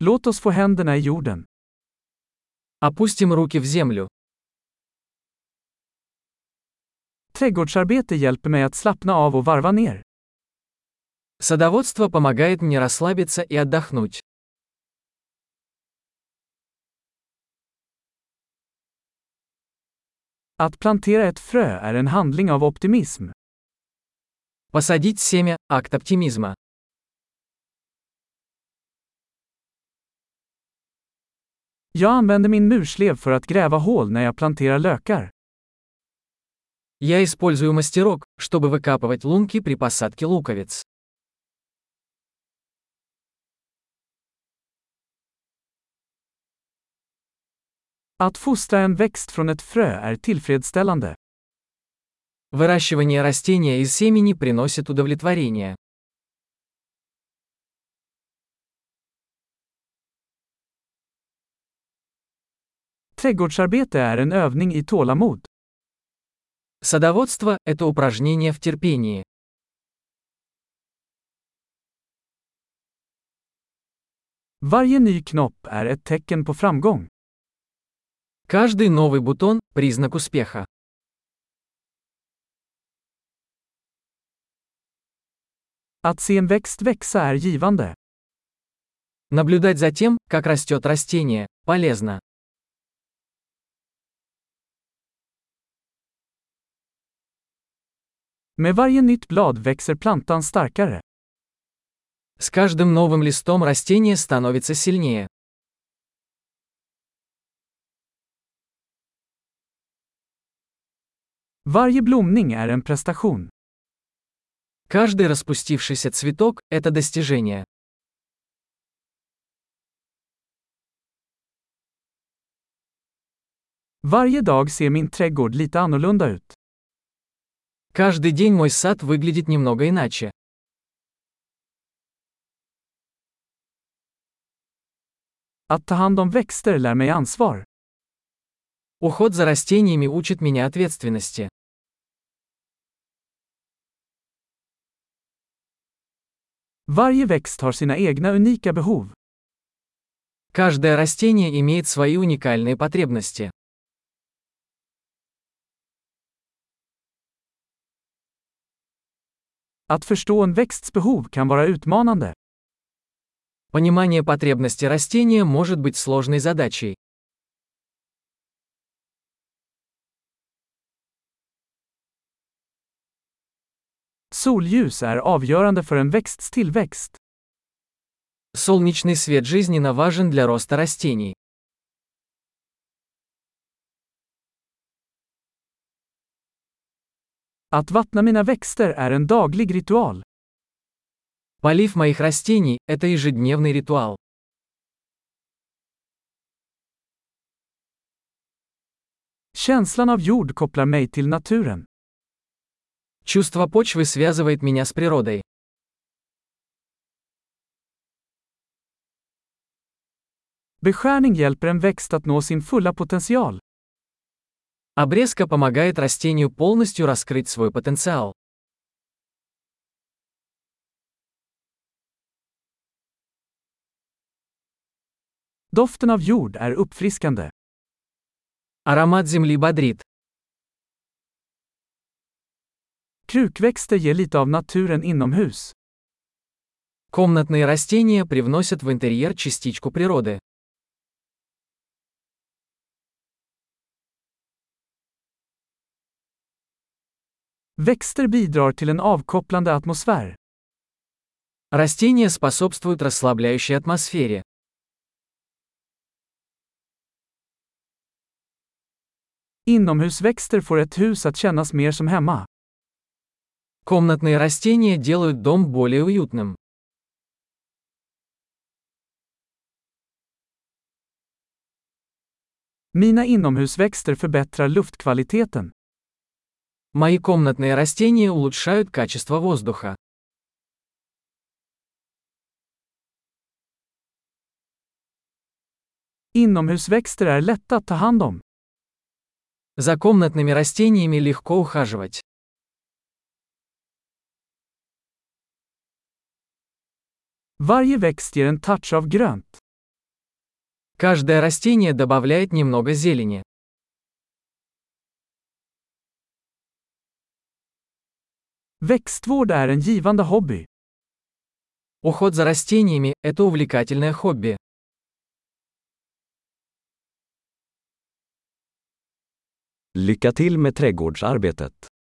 Låt oss få händerna i jorden. Опустим руки в землю. Trädgårdsarbete hjälper mig att slappna av och varva ner. Садоводство помогает мне расслабиться и отдохнуть. Att plantera ett frö är en handling av optimism. Посадить семя – акт оптимизма. Jag använder min murslev för att gräva hål när jag planterar lökar. Я использую мастерок, чтобы выкапывать лунки при посадке луковиц. Att fostra en växt från ett frö är tillfredsställande. Выращивание растения из семени приносит удовлетворение. Trädgårdsarbete är en övning i tålamod. Садоводство – это упражнение в терпении. Varje ny knopp är ett tecken på framgång. Каждый новый бутон – признак успеха. Att se en växt växa är givande. Наблюдать за тем, как растет растение, полезно. Med varje nytt blad växer plantan starkare. С каждым новым листом растение становится сильнее. Varje blomning är en prestation. Каждый распустившийся цветок – это достижение. Varje dag ser min trädgård lite annorlunda ut. Каждый день мой сад выглядит немного иначе. Att ta hand om växter lär mig ansvar. Уход за растениями учит меня ответственности. Varje växt har sina egna unika behov. Каждое растение имеет свои уникальные потребности. Att förstå en växts behov kan vara utmanande. Понимание потребности растения может быть сложной задачей. Solljus är avgörande för en växts tillväxt. Солнечный свет жизненно важен для роста растений. Att vattna mina växter är en daglig ritual. Полив моих растений – это ежедневный ритуал. Känslan av jord kopplar mig till naturen. Чувство почвы связывает меня с природой. Beskärning hjälper en växt att nå sin fulla potential. Обрезка помогает растению полностью раскрыть свой потенциал. Doften av jord är uppfriskande. Аромат земли бодрит. Krukväxter ger lite av naturen inomhus. Комнатные растения привносят в интерьер частичку природы. Växter bidrar till en avkopplande atmosfär. Растения способствуют расслабляющей атмосфере. Inomhusväxter får ett hus att kännas mer som hemma. Комнатные растения делают дом более уютным. Mina inomhusväxter förbättrar luftkvaliteten. Мои комнатные растения улучшают качество воздуха. Inomhusväxter är lätta att ta hand om. За комнатными растениями легко ухаживать. Varje växt ger en touch av grönt. Каждое растение добавляет немного зелени. Växtvård är en givande hobby. Уход за растениями – это увлекательное хобби. Lycka till med trädgårdsarbetet.